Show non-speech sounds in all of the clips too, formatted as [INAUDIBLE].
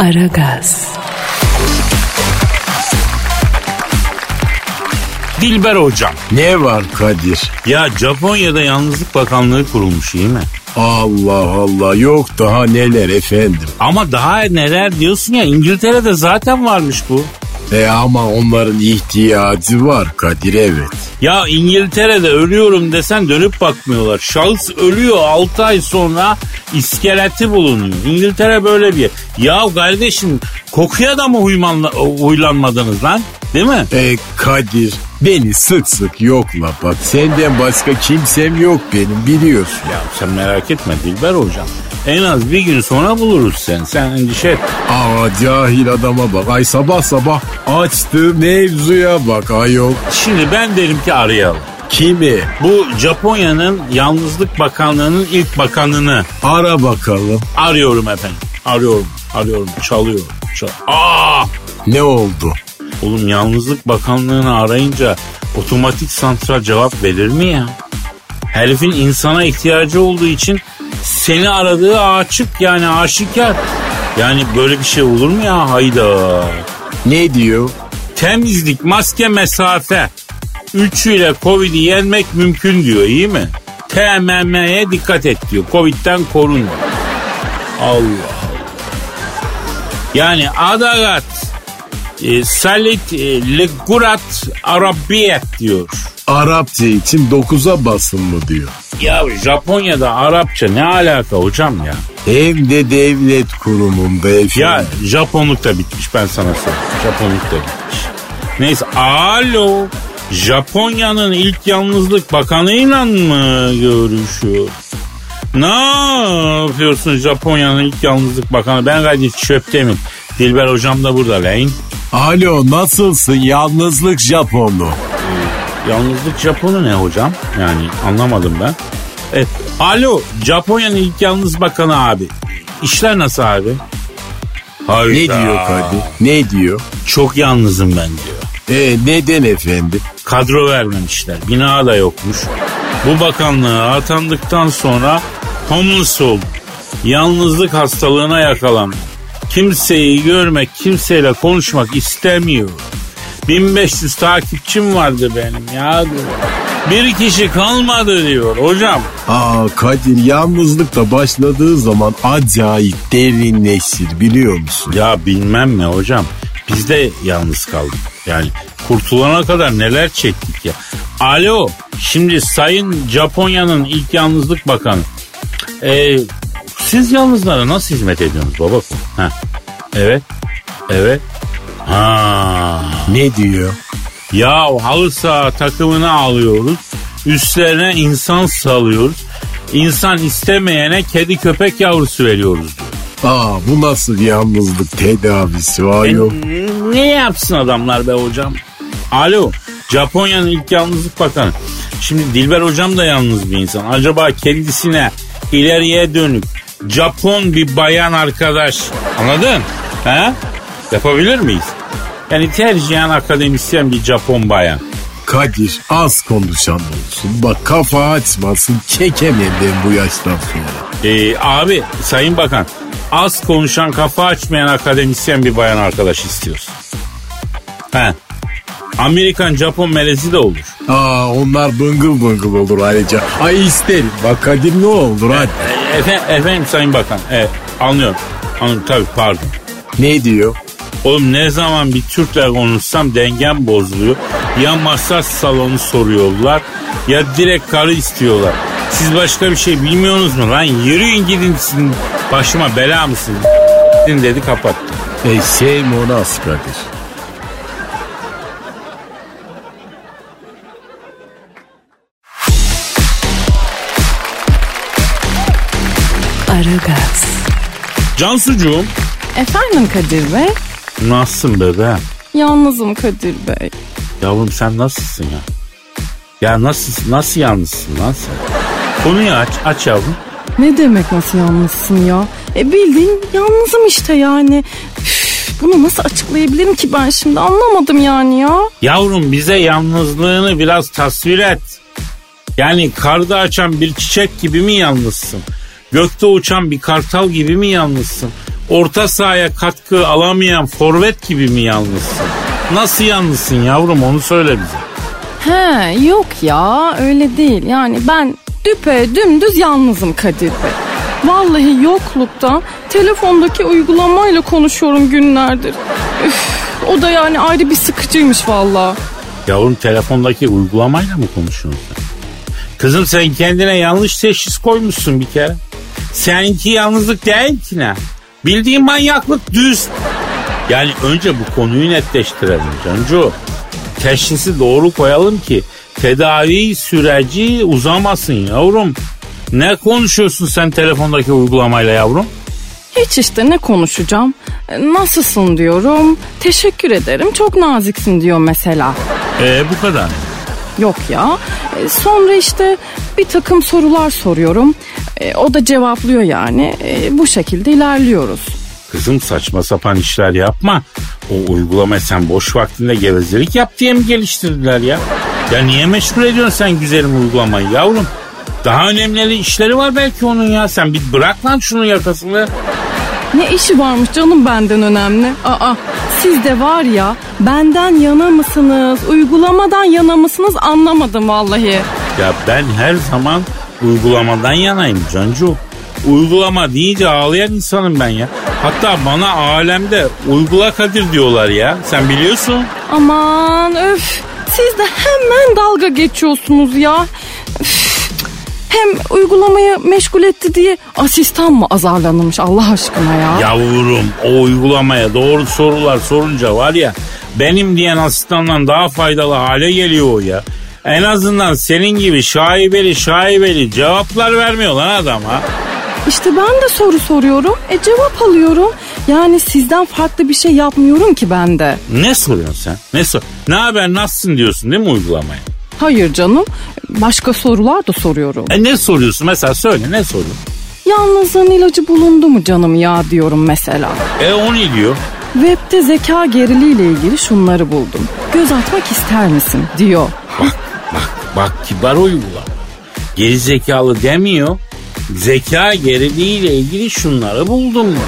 Aragaz, Dilber hocam. Ne var Kadir? Ya Japonya'da Yalnızlık Bakanlığı kurulmuş iyi mi? Allah Allah yok daha neler efendim. Ama daha neler diyorsun ya İngiltere'de zaten varmış bu. E ama onların ihtiyacı var Kadir evet. Ya İngiltere'de ölüyorum desen dönüp bakmıyorlar. Şahıs ölüyor 6 ay sonra iskeleti bulunuyor. İngiltere böyle bir yer. Ya kardeşim kokuya da mı huymanla, huylanmadınız lan? Değil mi? E Kadir beni sık sık yokla bak senden başka kimsem yok benim biliyorsun. Ya sen merak etme Dilber hocam. En az bir gün sonra buluruz sen. Sen endişe et. Aa cahil adama bak ay sabah sabah açtı mevzuya bak ayol. Şimdi ben derim ki arayalım. Kimi? Bu Japonya'nın Yalnızlık Bakanlığı'nın ilk bakanını Ara bakalım arıyorum efendim. Arıyorum, arıyorum, çalıyor. Çal Aa! ne oldu? Oğlum Yalnızlık Bakanlığı'nı arayınca otomatik santral cevap verir mi ya? Herifin insana ihtiyacı olduğu için seni aradığı açık yani aşikar. Yani böyle bir şey olur mu ya hayda? Ne diyor? Temizlik, maske, mesafe. Üçüyle Covid'i yenmek mümkün diyor iyi mi? TMM'ye dikkat et diyor. Covid'den korun. Allah Allah. Yani adagat, e, salit, e, legurat, arabiyet diyor. Arapça için 9'a basın mı diyor. Ya Japonya'da Arapça ne alaka hocam ya? Hem de devlet kurumunda efendim. Ya Japonluk da bitmiş ben sana söyleyeyim. Japonluk da bitmiş. Neyse alo. Japonya'nın ilk yalnızlık bakanıyla mı görüşüyor? Ne yapıyorsun Japonya'nın ilk yalnızlık bakanı? Ben Kadir Çöptemir. Dilber hocam da burada lan. Alo nasılsın yalnızlık Japonlu? Yalnızlık Japonu ne hocam? Yani anlamadım ben. Evet. Alo Japonya'nın ilk yalnız bakanı abi. İşler nasıl abi? Hayda. Ne diyor Kadir? Ne diyor? Çok yalnızım ben diyor. E neden efendim? Kadro vermemişler. Bina da yokmuş. Bu bakanlığa atandıktan sonra homeless oldu. Yalnızlık hastalığına yakalandı. Kimseyi görmek, kimseyle konuşmak istemiyor. 1500 takipçim vardı benim ya diyor. Bir kişi kalmadı diyor hocam. Aa Kadir yalnızlıkta başladığı zaman acayip derinleşir biliyor musun? Ya bilmem mi hocam. Biz de yalnız kaldık. Yani kurtulana kadar neler çektik ya. Alo şimdi Sayın Japonya'nın ilk yalnızlık bakanı. Ee, siz yalnızlara nasıl hizmet ediyorsunuz baba? Ha. Evet. Evet. Ha. Ne diyor? Ya halı saha takımını alıyoruz. Üstlerine insan salıyoruz. İnsan istemeyene kedi köpek yavrusu veriyoruz. Aa bu nasıl yalnızlık tedavisi ayol? Ne yapsın adamlar be hocam? Alo, Japonya'nın ilk yalnızlık bakanı. Şimdi Dilber hocam da yalnız bir insan. Acaba kendisine ileriye dönük Japon bir bayan arkadaş anladın? He? Yapabilir miyiz? Yani tercihen akademisyen bir Japon bayan. Kadir az konuşan olsun. Bak kafa açmasın çekemem ben bu yaştan sonra. Ee, abi sayın bakan az konuşan kafa açmayan akademisyen bir bayan arkadaş istiyoruz. He. Amerikan Japon melezi de olur. Aa onlar bıngıl bıngıl olur ayrıca. Ay isterim. Bak Kadir ne olur hadi. E, efendim, efendim sayın bakan. Evet anlıyorum. Anlıyorum tabii pardon. Ne diyor? Oğlum ne zaman bir Türk'le konuşsam dengem bozuluyor. Ya masaj salonu soruyorlar ya direkt karı istiyorlar. Siz başka bir şey bilmiyorsunuz mu lan? Yürüyün gidin sizin başıma bela mısınız? dedi kapattı. E şey monas Kadir. Aragaz, Cansucuğum Efendim Kadir Bey? nasılsın bebeğim? Yalnızım Kadir Bey. Yavrum sen nasılsın ya? Ya nasıl nasıl yalnızsın lan sen? Konuyu aç, aç yavrum. Ne demek nasıl yalnızsın ya? E bildiğin yalnızım işte yani. Üf, bunu nasıl açıklayabilirim ki ben şimdi anlamadım yani ya. Yavrum bize yalnızlığını biraz tasvir et. Yani karda açan bir çiçek gibi mi yalnızsın? Gökte uçan bir kartal gibi mi yalnızsın? orta sahaya katkı alamayan forvet gibi mi yalnızsın? Nasıl yalnızsın yavrum onu söyle bize. He yok ya öyle değil. Yani ben düpe dümdüz yalnızım Kadir Bey. Vallahi yoklukta telefondaki uygulamayla konuşuyorum günlerdir. Üf, o da yani ayrı bir sıkıcıymış vallahi. Yavrum telefondaki uygulamayla mı konuşuyorsun sen? Kızım sen kendine yanlış teşhis koymuşsun bir kere. Seninki yalnızlık değil ki ne? Bildiğin manyaklık düz. Yani önce bu konuyu netleştirelim Cancu. Teşhisi doğru koyalım ki tedavi süreci uzamasın yavrum. Ne konuşuyorsun sen telefondaki uygulamayla yavrum? Hiç işte ne konuşacağım? Nasılsın diyorum. Teşekkür ederim. Çok naziksin diyor mesela. Ee bu kadar. Yok ya. E, Sonra işte bir takım sorular soruyorum. E, O da cevaplıyor yani. E, Bu şekilde ilerliyoruz. Kızım saçma sapan işler yapma. O uygulama sen boş vaktinde gevezelik yap diye mi geliştirdiler ya? Ya niye meşgul ediyorsun sen güzelim uygulamayı yavrum? Daha önemli işleri var belki onun ya. Sen bir bırak lan şunun yakasını. Ne işi varmış canım benden önemli? Aa siz de var ya benden yana mısınız uygulamadan yana mısınız anlamadım vallahi. Ya ben her zaman uygulamadan yanayım Cancu. Uygulama deyince ağlayan insanım ben ya. Hatta bana alemde uygula Kadir diyorlar ya. Sen biliyorsun. Aman öf siz de hemen dalga geçiyorsunuz ya. Üf, Hem uygulamayı meşgul etti diye asistan mı azarlanmış Allah aşkına ya? Yavrum o uygulamaya doğru sorular sorunca var ya benim diyen asistandan daha faydalı hale geliyor o ya. En azından senin gibi şaibeli şaibeli cevaplar vermiyor lan adam ha. İşte ben de soru soruyorum. E cevap alıyorum. Yani sizden farklı bir şey yapmıyorum ki ben de. Ne soruyorsun sen? Ne sor? Ne haber nasılsın diyorsun değil mi uygulamaya? Hayır canım. Başka sorular da soruyorum. E ne soruyorsun mesela söyle ne soruyorsun? Yalnızlığın ilacı bulundu mu canım ya diyorum mesela. E o ne diyor? Web'de zeka geriliği ile ilgili şunları buldum. Göz atmak ister misin diyor. Bak bak bak kibar uygulama. Geri zekalı demiyor. Zeka geriliğiyle ilgili şunları buldum mu?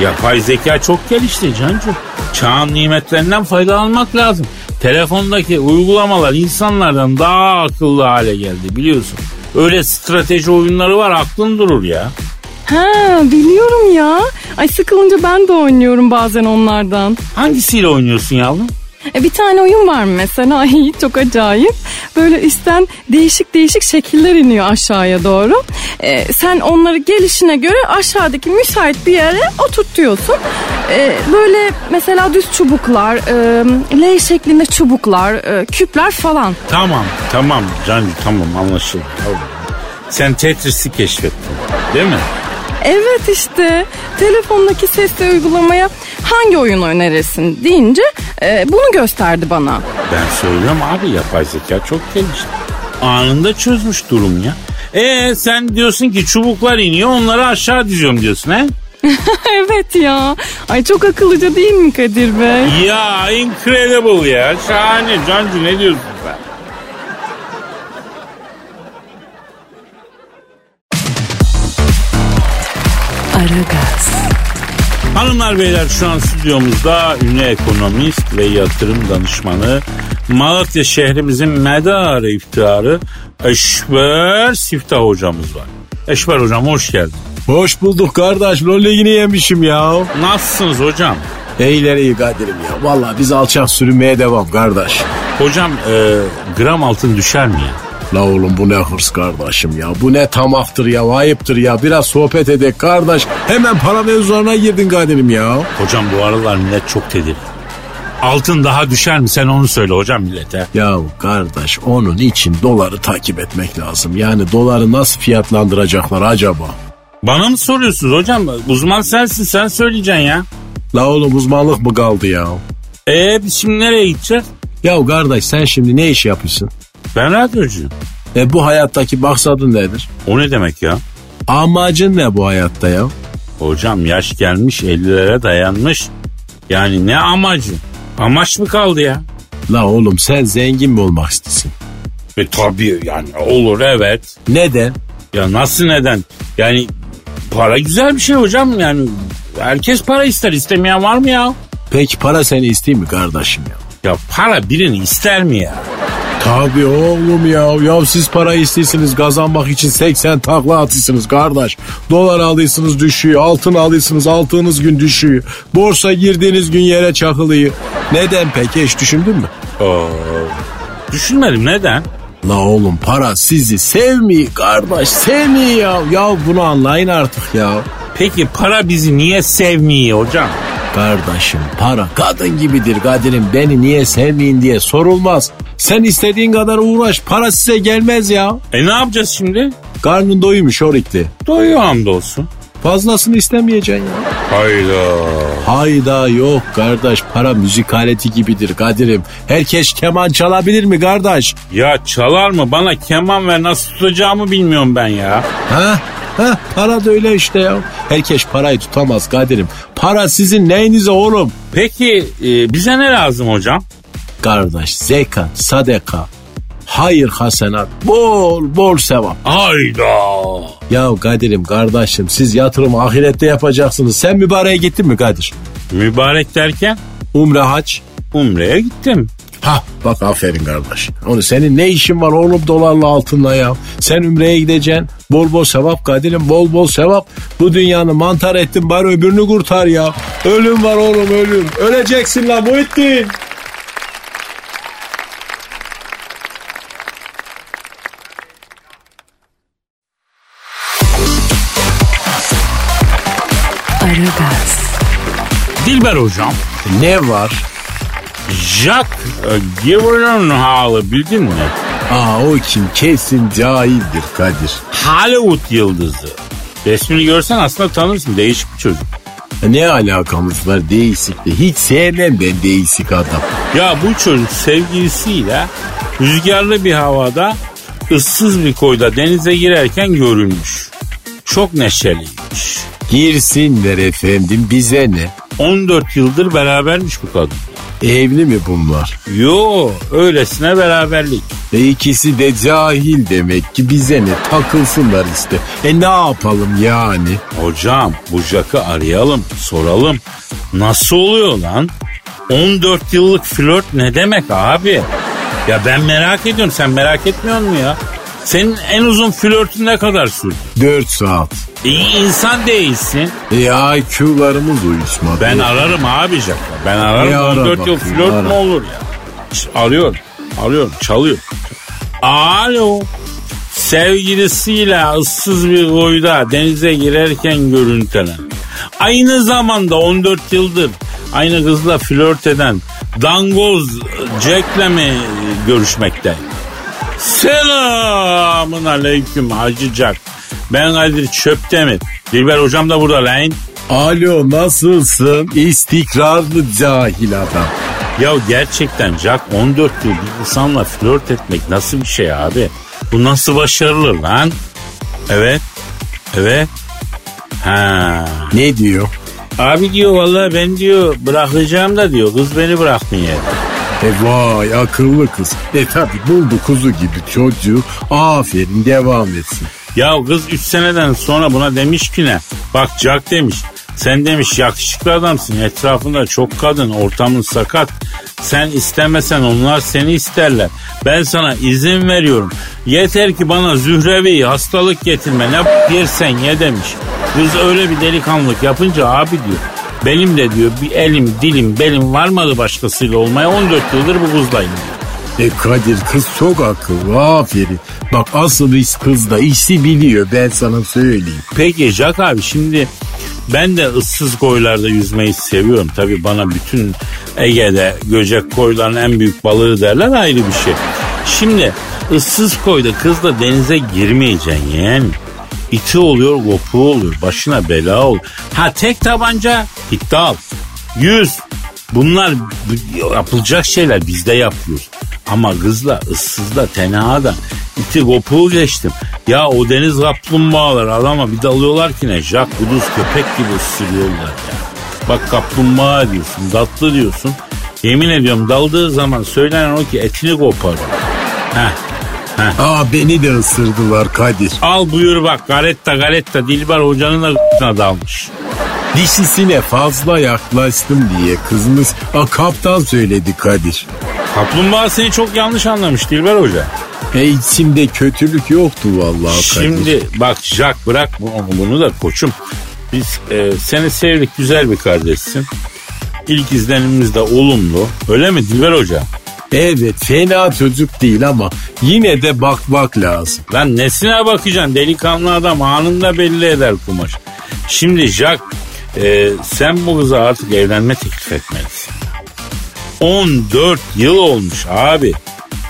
Yapay zeka çok gelişti Cancu. Çağın nimetlerinden faydalanmak lazım. Telefondaki uygulamalar insanlardan daha akıllı hale geldi biliyorsun. Öyle strateji oyunları var aklın durur ya. Ha biliyorum ya. Ay sıkılınca ben de oynuyorum bazen onlardan. Hangisiyle oynuyorsun yavrum? E, bir tane oyun var mesela [LAUGHS] ay çok acayip. Böyle üstten değişik değişik şekiller iniyor aşağıya doğru. E, sen onları gelişine göre aşağıdaki müsait bir yere oturtuyorsun. E, böyle mesela düz çubuklar, e, L şeklinde çubuklar, e, küpler falan. Tamam tamam Cancu tamam anlaşıldı. Sen Tetris'i keşfettin değil mi? Evet işte telefondaki sesli uygulamaya hangi oyun önerirsin deyince e, bunu gösterdi bana. Ben söylüyorum abi yapay zeka çok gelişti. Anında çözmüş durum ya. E sen diyorsun ki çubuklar iniyor onları aşağı diziyorum diyorsun he? [LAUGHS] evet ya. Ay çok akıllıca değil mi Kadir Bey? Ya incredible ya şahane Cancu ne diyorsun Aragaz, Hanımlar beyler şu an stüdyomuzda ünlü ekonomist ve yatırım danışmanı Malatya şehrimizin medarı iftiharı Eşber Siftah hocamız var. Eşber hocam hoş geldin. Hoş bulduk kardeş. Lol ligini yemişim ya. Nasılsınız hocam? Eyleri iyi Kadir'im ya. Valla biz alçak sürünmeye devam kardeş. Hocam e, gram altın düşer mi ya? La oğlum bu ne hırs kardeşim ya. Bu ne tamaftır ya. Ayıptır ya. Biraz sohbet edek kardeş. Hemen para mevzularına girdin Kadir'im ya. Hocam bu aralar millet çok tedirgin. Altın daha düşer mi sen onu söyle hocam millete. Ya kardeş onun için doları takip etmek lazım. Yani doları nasıl fiyatlandıracaklar acaba? Bana mı soruyorsunuz hocam? Uzman sensin sen söyleyeceksin ya. La oğlum uzmanlık mı kaldı ya? E biz şimdi nereye gideceğiz? Ya kardeş sen şimdi ne iş yapıyorsun? Ben radyocuyum. E bu hayattaki maksadın nedir? O ne demek ya? Amacın ne bu hayatta ya? Hocam yaş gelmiş 50'lere dayanmış. Yani ne amacı? Amaç mı kaldı ya? La oğlum sen zengin mi olmak istiyorsun? E tabii yani olur evet. Neden? Ya nasıl neden? Yani para güzel bir şey hocam yani herkes para ister. İstemeyen var mı ya? Peki para seni isteyeyim mi kardeşim ya? Ya para birini ister mi ya? Tabii oğlum ya. Ya siz para istiyorsunuz kazanmak için 80 takla atıyorsunuz kardeş. Dolar alıyorsunuz düşüyor. Altın alıyorsunuz altınız gün düşüyor. Borsa girdiğiniz gün yere çakılıyor. Neden peki hiç düşündün mü? Oo, düşünmedim neden? La oğlum para sizi sevmiyor kardeş sevmiyor ya. Ya bunu anlayın artık ya. Peki para bizi niye sevmiyor hocam? Kardeşim para kadın gibidir Kadir'im beni niye sevmeyin diye sorulmaz. Sen istediğin kadar uğraş para size gelmez ya. E ne yapacağız şimdi? Karnın doymuş orikli. Doyuyor hamdolsun. Fazlasını istemeyeceksin ya. Hayda. Hayda yok kardeş para müzik aleti gibidir Kadir'im. Herkes keman çalabilir mi kardeş? Ya çalar mı? Bana keman ver nasıl tutacağımı bilmiyorum ben ya. Ha? Ha, para da öyle işte ya. Herkes parayı tutamaz Kadir'im. Para sizin neyinize oğlum? Peki e, bize ne lazım hocam? Kardeş zekat, sadaka, hayır hasenat, bol bol sevap. Hayda. Ya Kadir'im kardeşim siz yatırım ahirette yapacaksınız. Sen mübareğe gittin mi Kadir? Mübarek derken Umre hac. Umre'ye gittim. Ha bak aferin kardeş. Onu senin ne işin var oğlum dolarla altınla ya. Sen Ümre'ye gideceksin. Bol bol sevap Kadir'im bol bol sevap. Bu dünyanı mantar ettin bari öbürünü kurtar ya. Ölüm var oğlum ölüm. Öleceksin lan Muhittin. Aragaz, Dilber hocam. Ne var? Jack e, Gyllenhaal'ı bildin mi? Aa o kim kesin cahildir Kadir. Hollywood yıldızı. Resmini görsen aslında tanırsın. Değişik bir çocuk. Ne alakamız var değişikle. Hiç sevmem ben değişik adam. Ya bu çocuk sevgilisiyle rüzgarlı bir havada ıssız bir koyda denize girerken görülmüş. Çok neşeliymiş. Girsinler efendim bize ne? 14 yıldır berabermiş bu kadın. Evli mi bunlar? Yo öylesine beraberlik. E ikisi de cahil demek ki bize ne takılsınlar işte. E ne yapalım yani? Hocam bu Jack'ı arayalım soralım. Nasıl oluyor lan? 14 yıllık flört ne demek abi? Ya ben merak ediyorum sen merak etmiyor musun ya? Senin en uzun flörtün ne kadar sürdü? 4 saat. İyi insan değilsin. E IQ'larımız uyuşmadı. Ben ararım abi Jack'ı. Ben ararım. E, ara 14 yıl bakayım, flört ara. mü olur ya? Arıyorum. Arıyorum. Çalıyor. Alo. Sevgilisiyle ıssız bir koyda denize girerken görüntülen. Aynı zamanda 14 yıldır aynı kızla flört eden Dangoz Jack'le mi görüşmekte? Selamun aleyküm Hacı Jack. Ben Kadir Çöptemir. Dilber hocam da burada lan. Alo nasılsın? İstikrarlı cahil adam. Ya gerçekten Jack 14 yıl bir insanla flört etmek nasıl bir şey abi? Bu nasıl başarılı lan? Evet. Evet. Ha. Ne diyor? Abi diyor vallahi ben diyor bırakacağım da diyor kız beni bırakmıyor. E vay akıllı kız. E tabi buldu kuzu gibi çocuğu. Aferin devam etsin. Ya kız 3 seneden sonra buna demiş ki ne? Bak Jack demiş. Sen demiş yakışıklı adamsın. Etrafında çok kadın, ortamın sakat. Sen istemesen onlar seni isterler. Ben sana izin veriyorum. Yeter ki bana zührevi hastalık getirme. Ne yersen ye demiş. Kız öyle bir delikanlılık yapınca abi diyor. Benim de diyor bir elim, dilim, belim varmadı başkasıyla olmaya 14 yıldır bu kızlayım diyor. E Kadir kız çok akıllı aferin. Bak asıl iş kızda işi biliyor ben sana söyleyeyim. Peki Jack abi şimdi ben de ıssız koylarda yüzmeyi seviyorum. Tabi bana bütün Ege'de göcek koyların en büyük balığı derler ayrı bir şey. Şimdi ıssız koyda kızla denize girmeyeceksin yani. İti oluyor, kopuğu oluyor, başına bela olur. Ha tek tabanca iddia Yüz. Bunlar bu- yapılacak şeyler biz de yapıyoruz. Ama kızla, ıssızla, tenhada iti kopuğu geçtim. Ya o deniz kaplumbağaları adama bir dalıyorlar ki ne? Jack kuduz köpek gibi ısırıyorlar ya. Bak kaplumbağa diyorsun, tatlı diyorsun. Yemin ediyorum daldığı zaman söylenen o ki etini kopar. Heh. Aa beni de ısırdılar Kadir. Al buyur bak garetta garetta Dilber hocanın da dalmış. Dişisine fazla yaklaştım diye kızımız a, kaptan söyledi Kadir. Kaplumbağa seni çok yanlış anlamış Dilber Hoca. E içimde kötülük yoktu vallahi Kadir. Şimdi bak Jack bırak bunu, bunu da koçum. Biz e, seni sevdik güzel bir kardeşsin. İlk izlenimimiz de olumlu. Öyle mi Dilber Hoca? Evet fena çocuk değil ama yine de bakmak lazım. Lan nesine bakacaksın delikanlı adam anında belli eder kumaş. Şimdi Jack e, sen bu kıza artık evlenme teklif etmelisin. 14 yıl olmuş abi.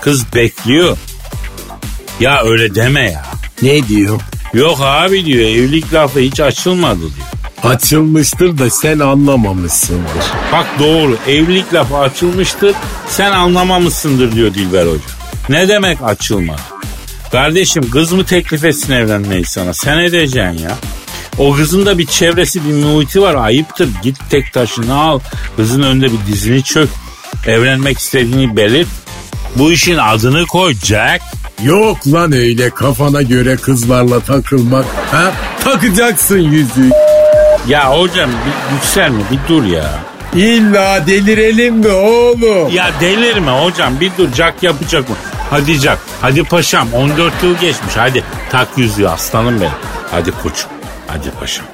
Kız bekliyor. Ya öyle deme ya. Ne diyor? Yok abi diyor evlilik lafı hiç açılmadı diyor. Açılmıştır da sen anlamamışsındır. Bak doğru evlilik lafı açılmıştır sen anlamamışsındır diyor Dilber Hoca. Ne demek açılmadı? Kardeşim kız mı teklif etsin evlenmeyi sana sen edeceksin ya. O kızın da bir çevresi bir muhiti var ayıptır git tek taşını al kızın önünde bir dizini çök evlenmek istediğini belirt bu işin adını koy Jack. Yok lan öyle kafana göre kızlarla takılmak. Ha? Takacaksın yüzüğü. Ya hocam bir yükselme bir dur ya. İlla delirelim mi oğlum? Ya delirme hocam bir dur Jack yapacak mı? Hadi Jack hadi paşam 14 yıl geçmiş hadi tak yüzüğü aslanım benim. Hadi koçum hadi paşam.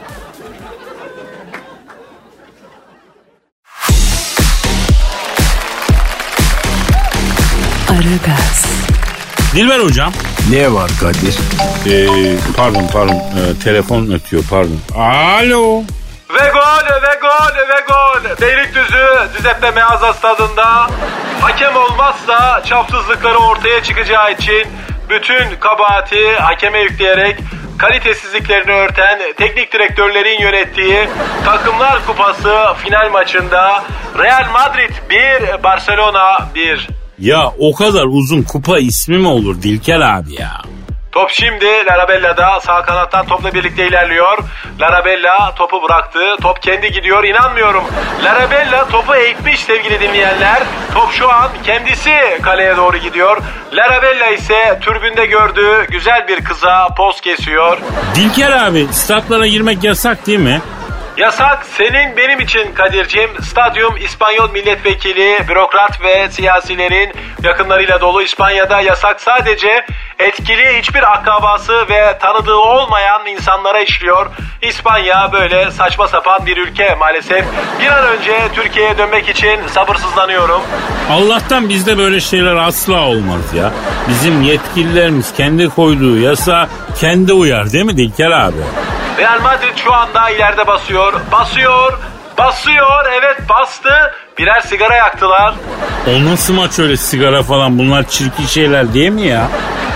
Aragaz, Dilber hocam. Ne var Kadir? Ee, pardon pardon ee, telefon ötüyor pardon. Alo. Ve gol, ve gol, ve gol. Beylikdüzü Düzeppe Meazza stadında hakem olmazsa çapsızlıkları ortaya çıkacağı için bütün kabahati hakeme yükleyerek kalitesizliklerini örten teknik direktörlerin yönettiği Takımlar Kupası final maçında Real Madrid 1, Barcelona 1. Ya o kadar uzun kupa ismi mi olur Dilker abi ya? Top şimdi Larabella'da sağ kanattan topla birlikte ilerliyor. Larabella topu bıraktı. Top kendi gidiyor. İnanmıyorum. Larabella topu eğitmiş sevgili dinleyenler. Top şu an kendisi kaleye doğru gidiyor. Larabella ise türbünde gördüğü güzel bir kıza poz kesiyor. Dilker abi statlara girmek yasak değil mi? Yasak senin benim için Kadir'cim. Stadyum İspanyol milletvekili, bürokrat ve siyasilerin yakınlarıyla dolu İspanya'da yasak sadece etkili hiçbir akrabası ve tanıdığı olmayan insanlara işliyor. İspanya böyle saçma sapan bir ülke maalesef. Bir an önce Türkiye'ye dönmek için sabırsızlanıyorum. Allah'tan bizde böyle şeyler asla olmaz ya. Bizim yetkililerimiz kendi koyduğu yasa kendi uyar değil mi Dilker abi? Real Madrid şu anda ileride basıyor, basıyor, basıyor. Evet bastı. Birer sigara yaktılar. O nasıl maç öyle sigara falan bunlar çirkin şeyler değil mi ya?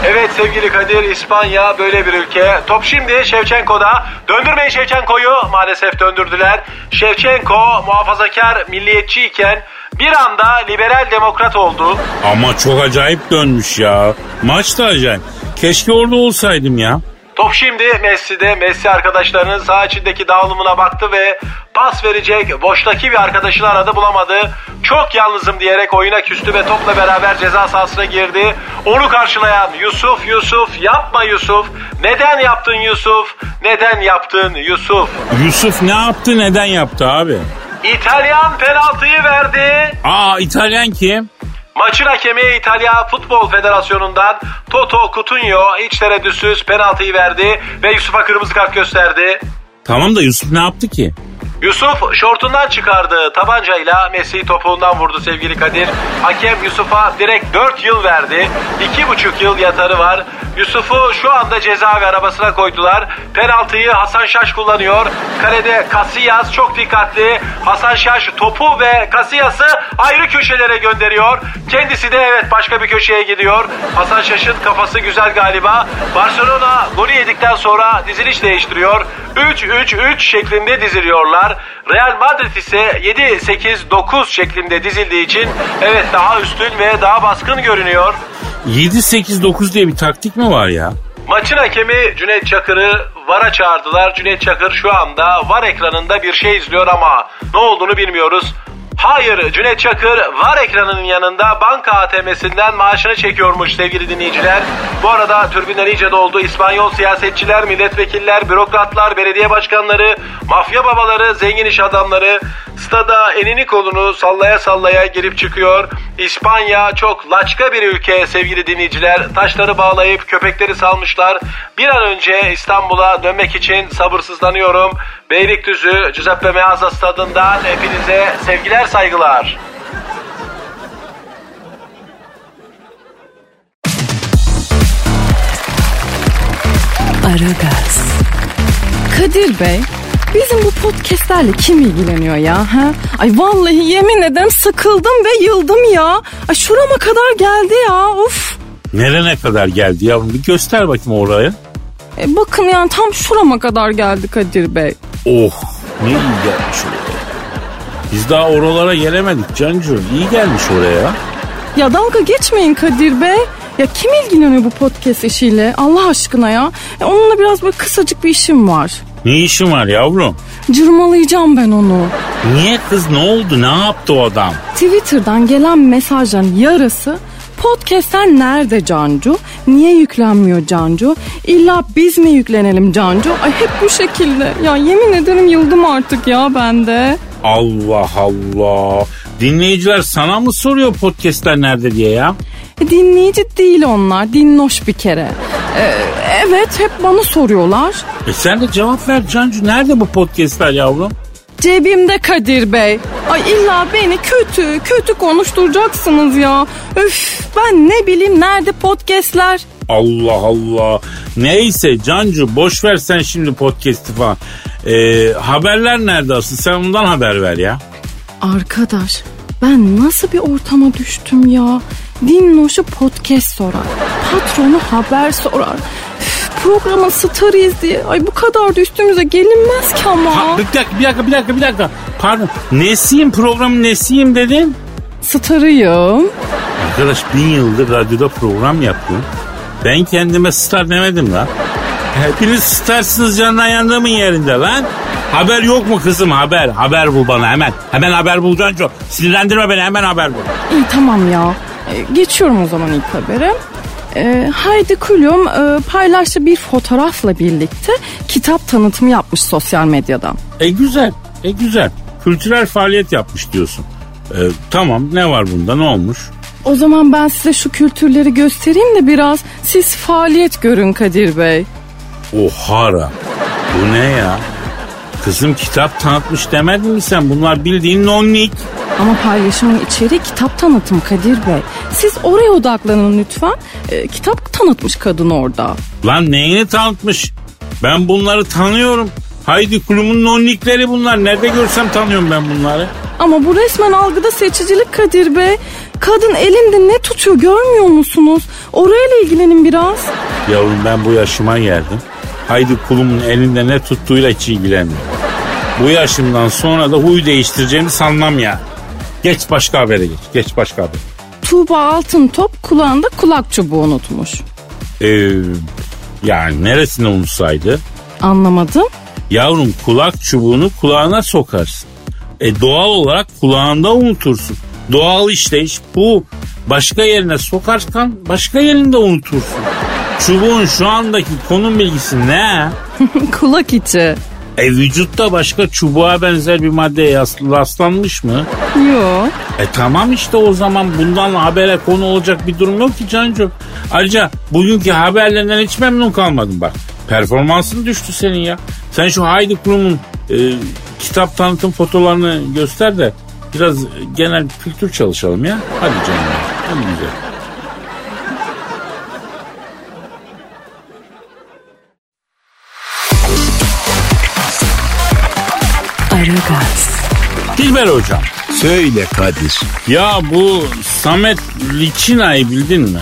Evet sevgili Kadir İspanya böyle bir ülke. Top şimdi Şevçenko'da. Döndürmeyin Şevçenko'yu. Maalesef döndürdüler. Şevçenko muhafazakar milliyetçi iken bir anda liberal demokrat oldu. Ama çok acayip dönmüş ya. Maç da acayip. Keşke orada olsaydım ya. Top şimdi Messi'de. Messi arkadaşlarının sağ içindeki dağılımına baktı ve pas verecek boştaki bir arkadaşını aradı bulamadı. Çok yalnızım diyerek oyuna küstü ve topla beraber ceza sahasına girdi. Onu karşılayan Yusuf Yusuf yapma Yusuf. Neden yaptın Yusuf? Neden yaptın Yusuf? Yusuf ne yaptı neden yaptı abi? İtalyan penaltıyı verdi. Aa İtalyan kim? Maçın hakemi İtalya Futbol Federasyonu'ndan Toto Cutugno hiç tereddütsüz penaltıyı verdi ve Yusuf'a kırmızı kart gösterdi. Tamam da Yusuf ne yaptı ki? Yusuf şortundan çıkardığı tabancayla Messi topuğundan vurdu sevgili Kadir. Hakem Yusuf'a direkt 4 yıl verdi. 2,5 yıl yatarı var. Yusuf'u şu anda cezaevi arabasına koydular. Penaltıyı Hasan Şaş kullanıyor. Kalede Casillas çok dikkatli. Hasan Şaş topu ve Casillas'ı ayrı köşelere gönderiyor. Kendisi de evet başka bir köşeye gidiyor. Hasan Şaş'ın kafası güzel galiba. Barcelona golü yedikten sonra diziliş değiştiriyor. 3-3-3 şeklinde diziliyorlar. Real Madrid ise 7-8-9 şeklinde dizildiği için evet daha üstün ve daha baskın görünüyor. 7-8-9 diye bir taktik mi var ya? Maçın hakemi Cüneyt Çakır'ı VAR'a çağırdılar. Cüneyt Çakır şu anda VAR ekranında bir şey izliyor ama ne olduğunu bilmiyoruz. Hayır Cüneyt Çakır var ekranının yanında banka ATM'sinden maaşını çekiyormuş sevgili dinleyiciler. Bu arada türbinler iyice doldu. İspanyol siyasetçiler, milletvekiller, bürokratlar, belediye başkanları, mafya babaları, zengin iş adamları stada enini kolunu sallaya sallaya girip çıkıyor. İspanya çok laçka bir ülke sevgili dinleyiciler. Taşları bağlayıp köpekleri salmışlar. Bir an önce İstanbul'a dönmek için sabırsızlanıyorum. Beylikdüzü Giuseppe Meazza stadından hepinize sevgiler saygılar. Aragaz, Kadir Bey, bizim bu podcastlerle kim ilgileniyor ya? Ha? Ay vallahi yemin ederim sıkıldım ve yıldım ya. Ay şurama kadar geldi ya. Uf. Nerene kadar geldi yavrum bir göster bakayım oraya. E, bakın yani tam şurama kadar geldi Kadir Bey. Oh ne iyi gelmiş oraya. Biz daha oralara gelemedik Cancu. İyi gelmiş oraya. Ya dalga geçmeyin Kadir Bey. Ya kim ilgileniyor bu podcast işiyle Allah aşkına ya? E, onunla biraz böyle kısacık bir işim var. Ne işin var yavrum? Cırmalayacağım ben onu. Niye kız ne oldu ne yaptı o adam? Twitter'dan gelen mesajların yarısı podcastler nerede Cancu? Niye yüklenmiyor Cancu? İlla biz mi yüklenelim Cancu? Ay hep bu şekilde. Ya yemin ederim yıldım artık ya ben de. Allah Allah. Dinleyiciler sana mı soruyor podcastler nerede diye ya? E, dinleyici değil onlar. Dinloş bir kere. E, evet hep bana soruyorlar. E sen de cevap ver Cancu. Nerede bu podcastler yavrum? Cebimde Kadir Bey. Ay illa beni kötü kötü konuşturacaksınız ya. Üf ben ne bileyim nerede podcastler. Allah Allah. Neyse Cancu boş ver sen şimdi podcast'i falan. E, haberler nerede asıl? Sen ondan haber ver ya. Arkadaş ben nasıl bir ortama düştüm ya? Dinloş'u podcast sorar. Patronu haber sorar. Programın starıyız diye. Ay bu kadar da üstümüze gelinmez ki ama. Ha, bir dakika bir dakika bir dakika bir dakika. Pardon. Nesiyim programın nesiyim dedin? Starıyım. Arkadaş bin yıldır radyoda program yapıyorum. Ben kendime star demedim lan. Hepiniz starsınız canına yandığımın yerinde lan. Haber yok mu kızım haber? Haber bul bana hemen. Hemen haber bul Cancu. Sinirlendirme beni hemen haber bul. İyi tamam ya. E, geçiyorum o zaman ilk habere. E, Heidi Klum e, paylaştığı bir fotoğrafla birlikte kitap tanıtımı yapmış sosyal medyadan. E güzel. E güzel. Kültürel faaliyet yapmış diyorsun. E, tamam ne var bunda ne olmuş? O zaman ben size şu kültürleri göstereyim de biraz siz faaliyet görün Kadir Bey. Ohara. Bu ne ya? Kızım kitap tanıtmış demedin mi sen? Bunlar bildiğin nonnik. Ama paylaşımın içeriği kitap tanıtım Kadir Bey. Siz oraya odaklanın lütfen. E, kitap tanıtmış kadın orada. Lan neyini tanıtmış? Ben bunları tanıyorum. Haydi kulumun nonnikleri bunlar. Nerede görsem tanıyorum ben bunları. Ama bu resmen algıda seçicilik Kadir Bey. Kadın elinde ne tutuyor görmüyor musunuz? Orayla ilgilenin biraz. Yavrum ben bu yaşıma geldim. Haydi kulumun elinde ne tuttuğuyla hiç ilgilenmiyorum. Bu yaşımdan sonra da huy değiştireceğimi sanmam ya. Geç başka habere geç. Geç başka haber. Tuğba Altın Top kulağında kulak çubuğu unutmuş. Ee, yani neresinde unutsaydı? Anlamadım. Yavrum kulak çubuğunu kulağına sokarsın. E doğal olarak kulağında unutursun. Doğal işleyiş bu. Başka yerine sokarsan başka yerinde unutursun. Çubuğun şu andaki konum bilgisi ne? [LAUGHS] kulak içi. E vücutta başka çubuğa benzer bir maddeye rastlanmış mı? Yok. E tamam işte o zaman bundan habere konu olacak bir durum yok ki Cancu. Ayrıca bugünkü haberlerinden hiç memnun kalmadım bak. Performansın düştü senin ya. Sen şu Haydi Kurum'un e, kitap tanıtım fotolarını göster de biraz genel kültür çalışalım ya. Hadi canım. Hadi güzel. Dilber hocam. Söyle Kadir. Ya bu Samet Liçina'yı bildin mi?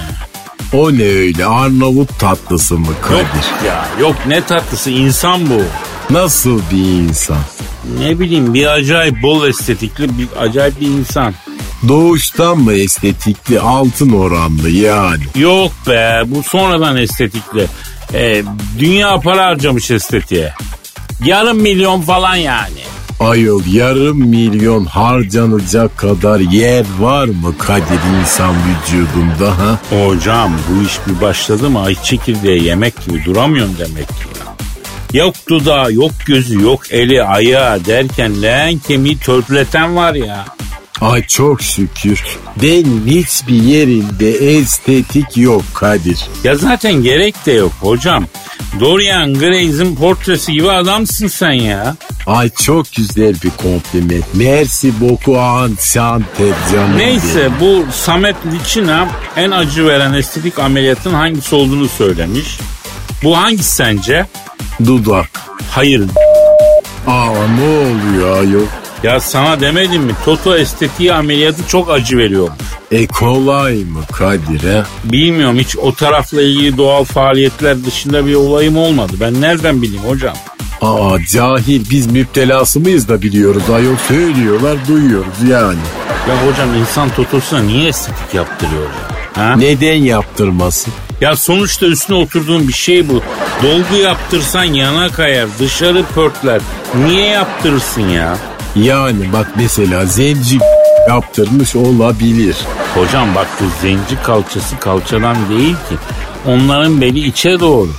O ne öyle Arnavut tatlısı mı Yok Kadir? ya yok ne tatlısı insan bu. Nasıl bir insan? Ne bileyim bir acayip bol estetikli bir acayip bir insan. Doğuştan mı estetikli altın oranlı yani? Yok be bu sonradan estetikli. Ee, dünya para harcamış estetiğe. Yarım milyon falan yani. Ayol yarım milyon harcanacak kadar yer var mı Kadir insan vücudunda ha? Hocam bu iş bir başladı mı ay çekirdeği yemek gibi duramıyorsun demek ki ya. Yok dudağı, yok gözü, yok eli, ayağı derken leğen kemiği törpületen var ya. Ay çok şükür benim hiçbir yerimde estetik yok Kadir. Ya zaten gerek de yok hocam. Dorian Gray'in portresi gibi adamsın sen ya. Ay çok güzel bir kompliment. Merci beaucoup enchanté canım Neyse bu Samet Liçina en acı veren estetik ameliyatın hangisi olduğunu söylemiş. Bu hangisi sence? Dudak. Hayır. Aa ne oluyor ayol? Ya sana demedim mi? Toto estetiği ameliyatı çok acı veriyor. E kolay mı Kadir he? Bilmiyorum hiç o tarafla ilgili doğal faaliyetler dışında bir olayım olmadı. Ben nereden bileyim hocam? Aa cahil biz müptelası mıyız da biliyoruz ayol söylüyorlar duyuyoruz yani. Ya hocam insan totosuna niye estetik yaptırıyor ya? Ha? Neden yaptırmasın? Ya sonuçta üstüne oturduğun bir şey bu. Dolgu yaptırsan yana kayar, dışarı pörtler. Niye yaptırırsın ya? Yani bak mesela zenci yaptırmış olabilir. Hocam bak bu zenci kalçası kalçadan değil ki. Onların beli içe doğru.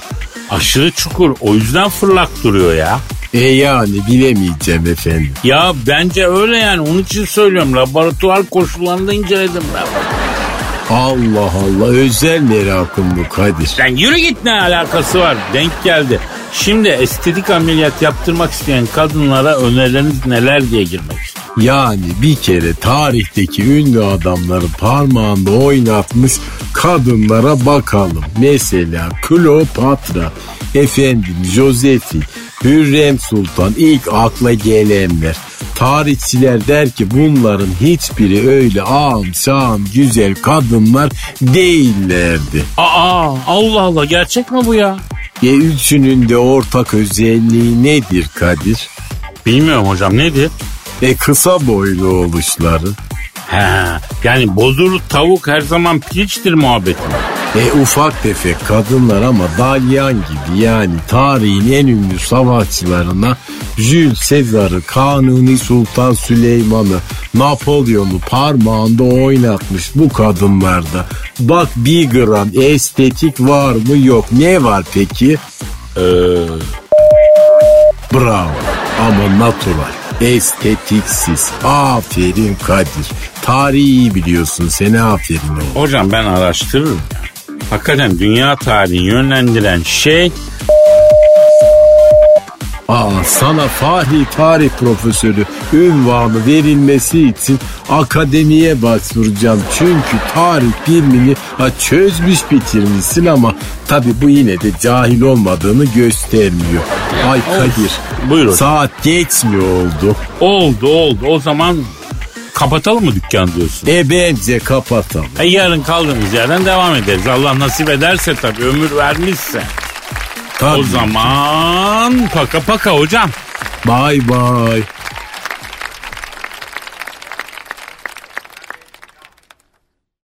Aşırı çukur o yüzden fırlak duruyor ya. E yani bilemeyeceğim efendim. Ya bence öyle yani onun için söylüyorum. Laboratuvar koşullarında inceledim ben. Allah Allah özel merakım bu Kadir. Sen yürü git ne alakası var denk geldi. Şimdi estetik ameliyat yaptırmak isteyen kadınlara önerileriniz neler diye girmek istiyorum. Yani bir kere tarihteki ünlü adamları parmağında oynatmış kadınlara bakalım. Mesela Kleopatra, efendim Josephine, Hürrem Sultan ilk akla gelenler. Tarihçiler der ki bunların hiçbiri öyle ağam şağım güzel kadınlar değillerdi. Aa Allah Allah gerçek mi bu ya? E üçünün de ortak özelliği nedir Kadir? Bilmiyorum hocam nedir? E kısa boylu oluşları. He, yani bozulu tavuk her zaman piliçtir muhabbeti. E ufak tefek kadınlar ama dalyan gibi yani tarihin en ünlü savaşçılarına Jules Caesar'ı, Kanuni Sultan Süleyman'ı, Napolyon'u parmağında oynatmış bu kadınlarda. Bak bir gram estetik var mı yok. Ne var peki? Ee, Bravo ama natural. Estetiksiz. Aferin Kadir. Tarihi biliyorsun. Seni aferin oğlum. hocam ben araştırırım. Hakikaten dünya tarihini yönlendiren şey Aa, sana Fahri Tarih Profesörü ünvanı verilmesi için akademiye başvuracağım. Çünkü tarih bilimini ha, çözmüş bitirmişsin ama tabi bu yine de cahil olmadığını göstermiyor. Ay Kadir Buyur hocam. saat geç mi oldu? oldu oldu o zaman kapatalım mı dükkan diyorsun? E bence kapatalım. E yarın kaldığımız yerden devam ederiz. Allah nasip ederse tabii ömür vermişse. Tabii. O zaman paka paka hocam. Bye bye.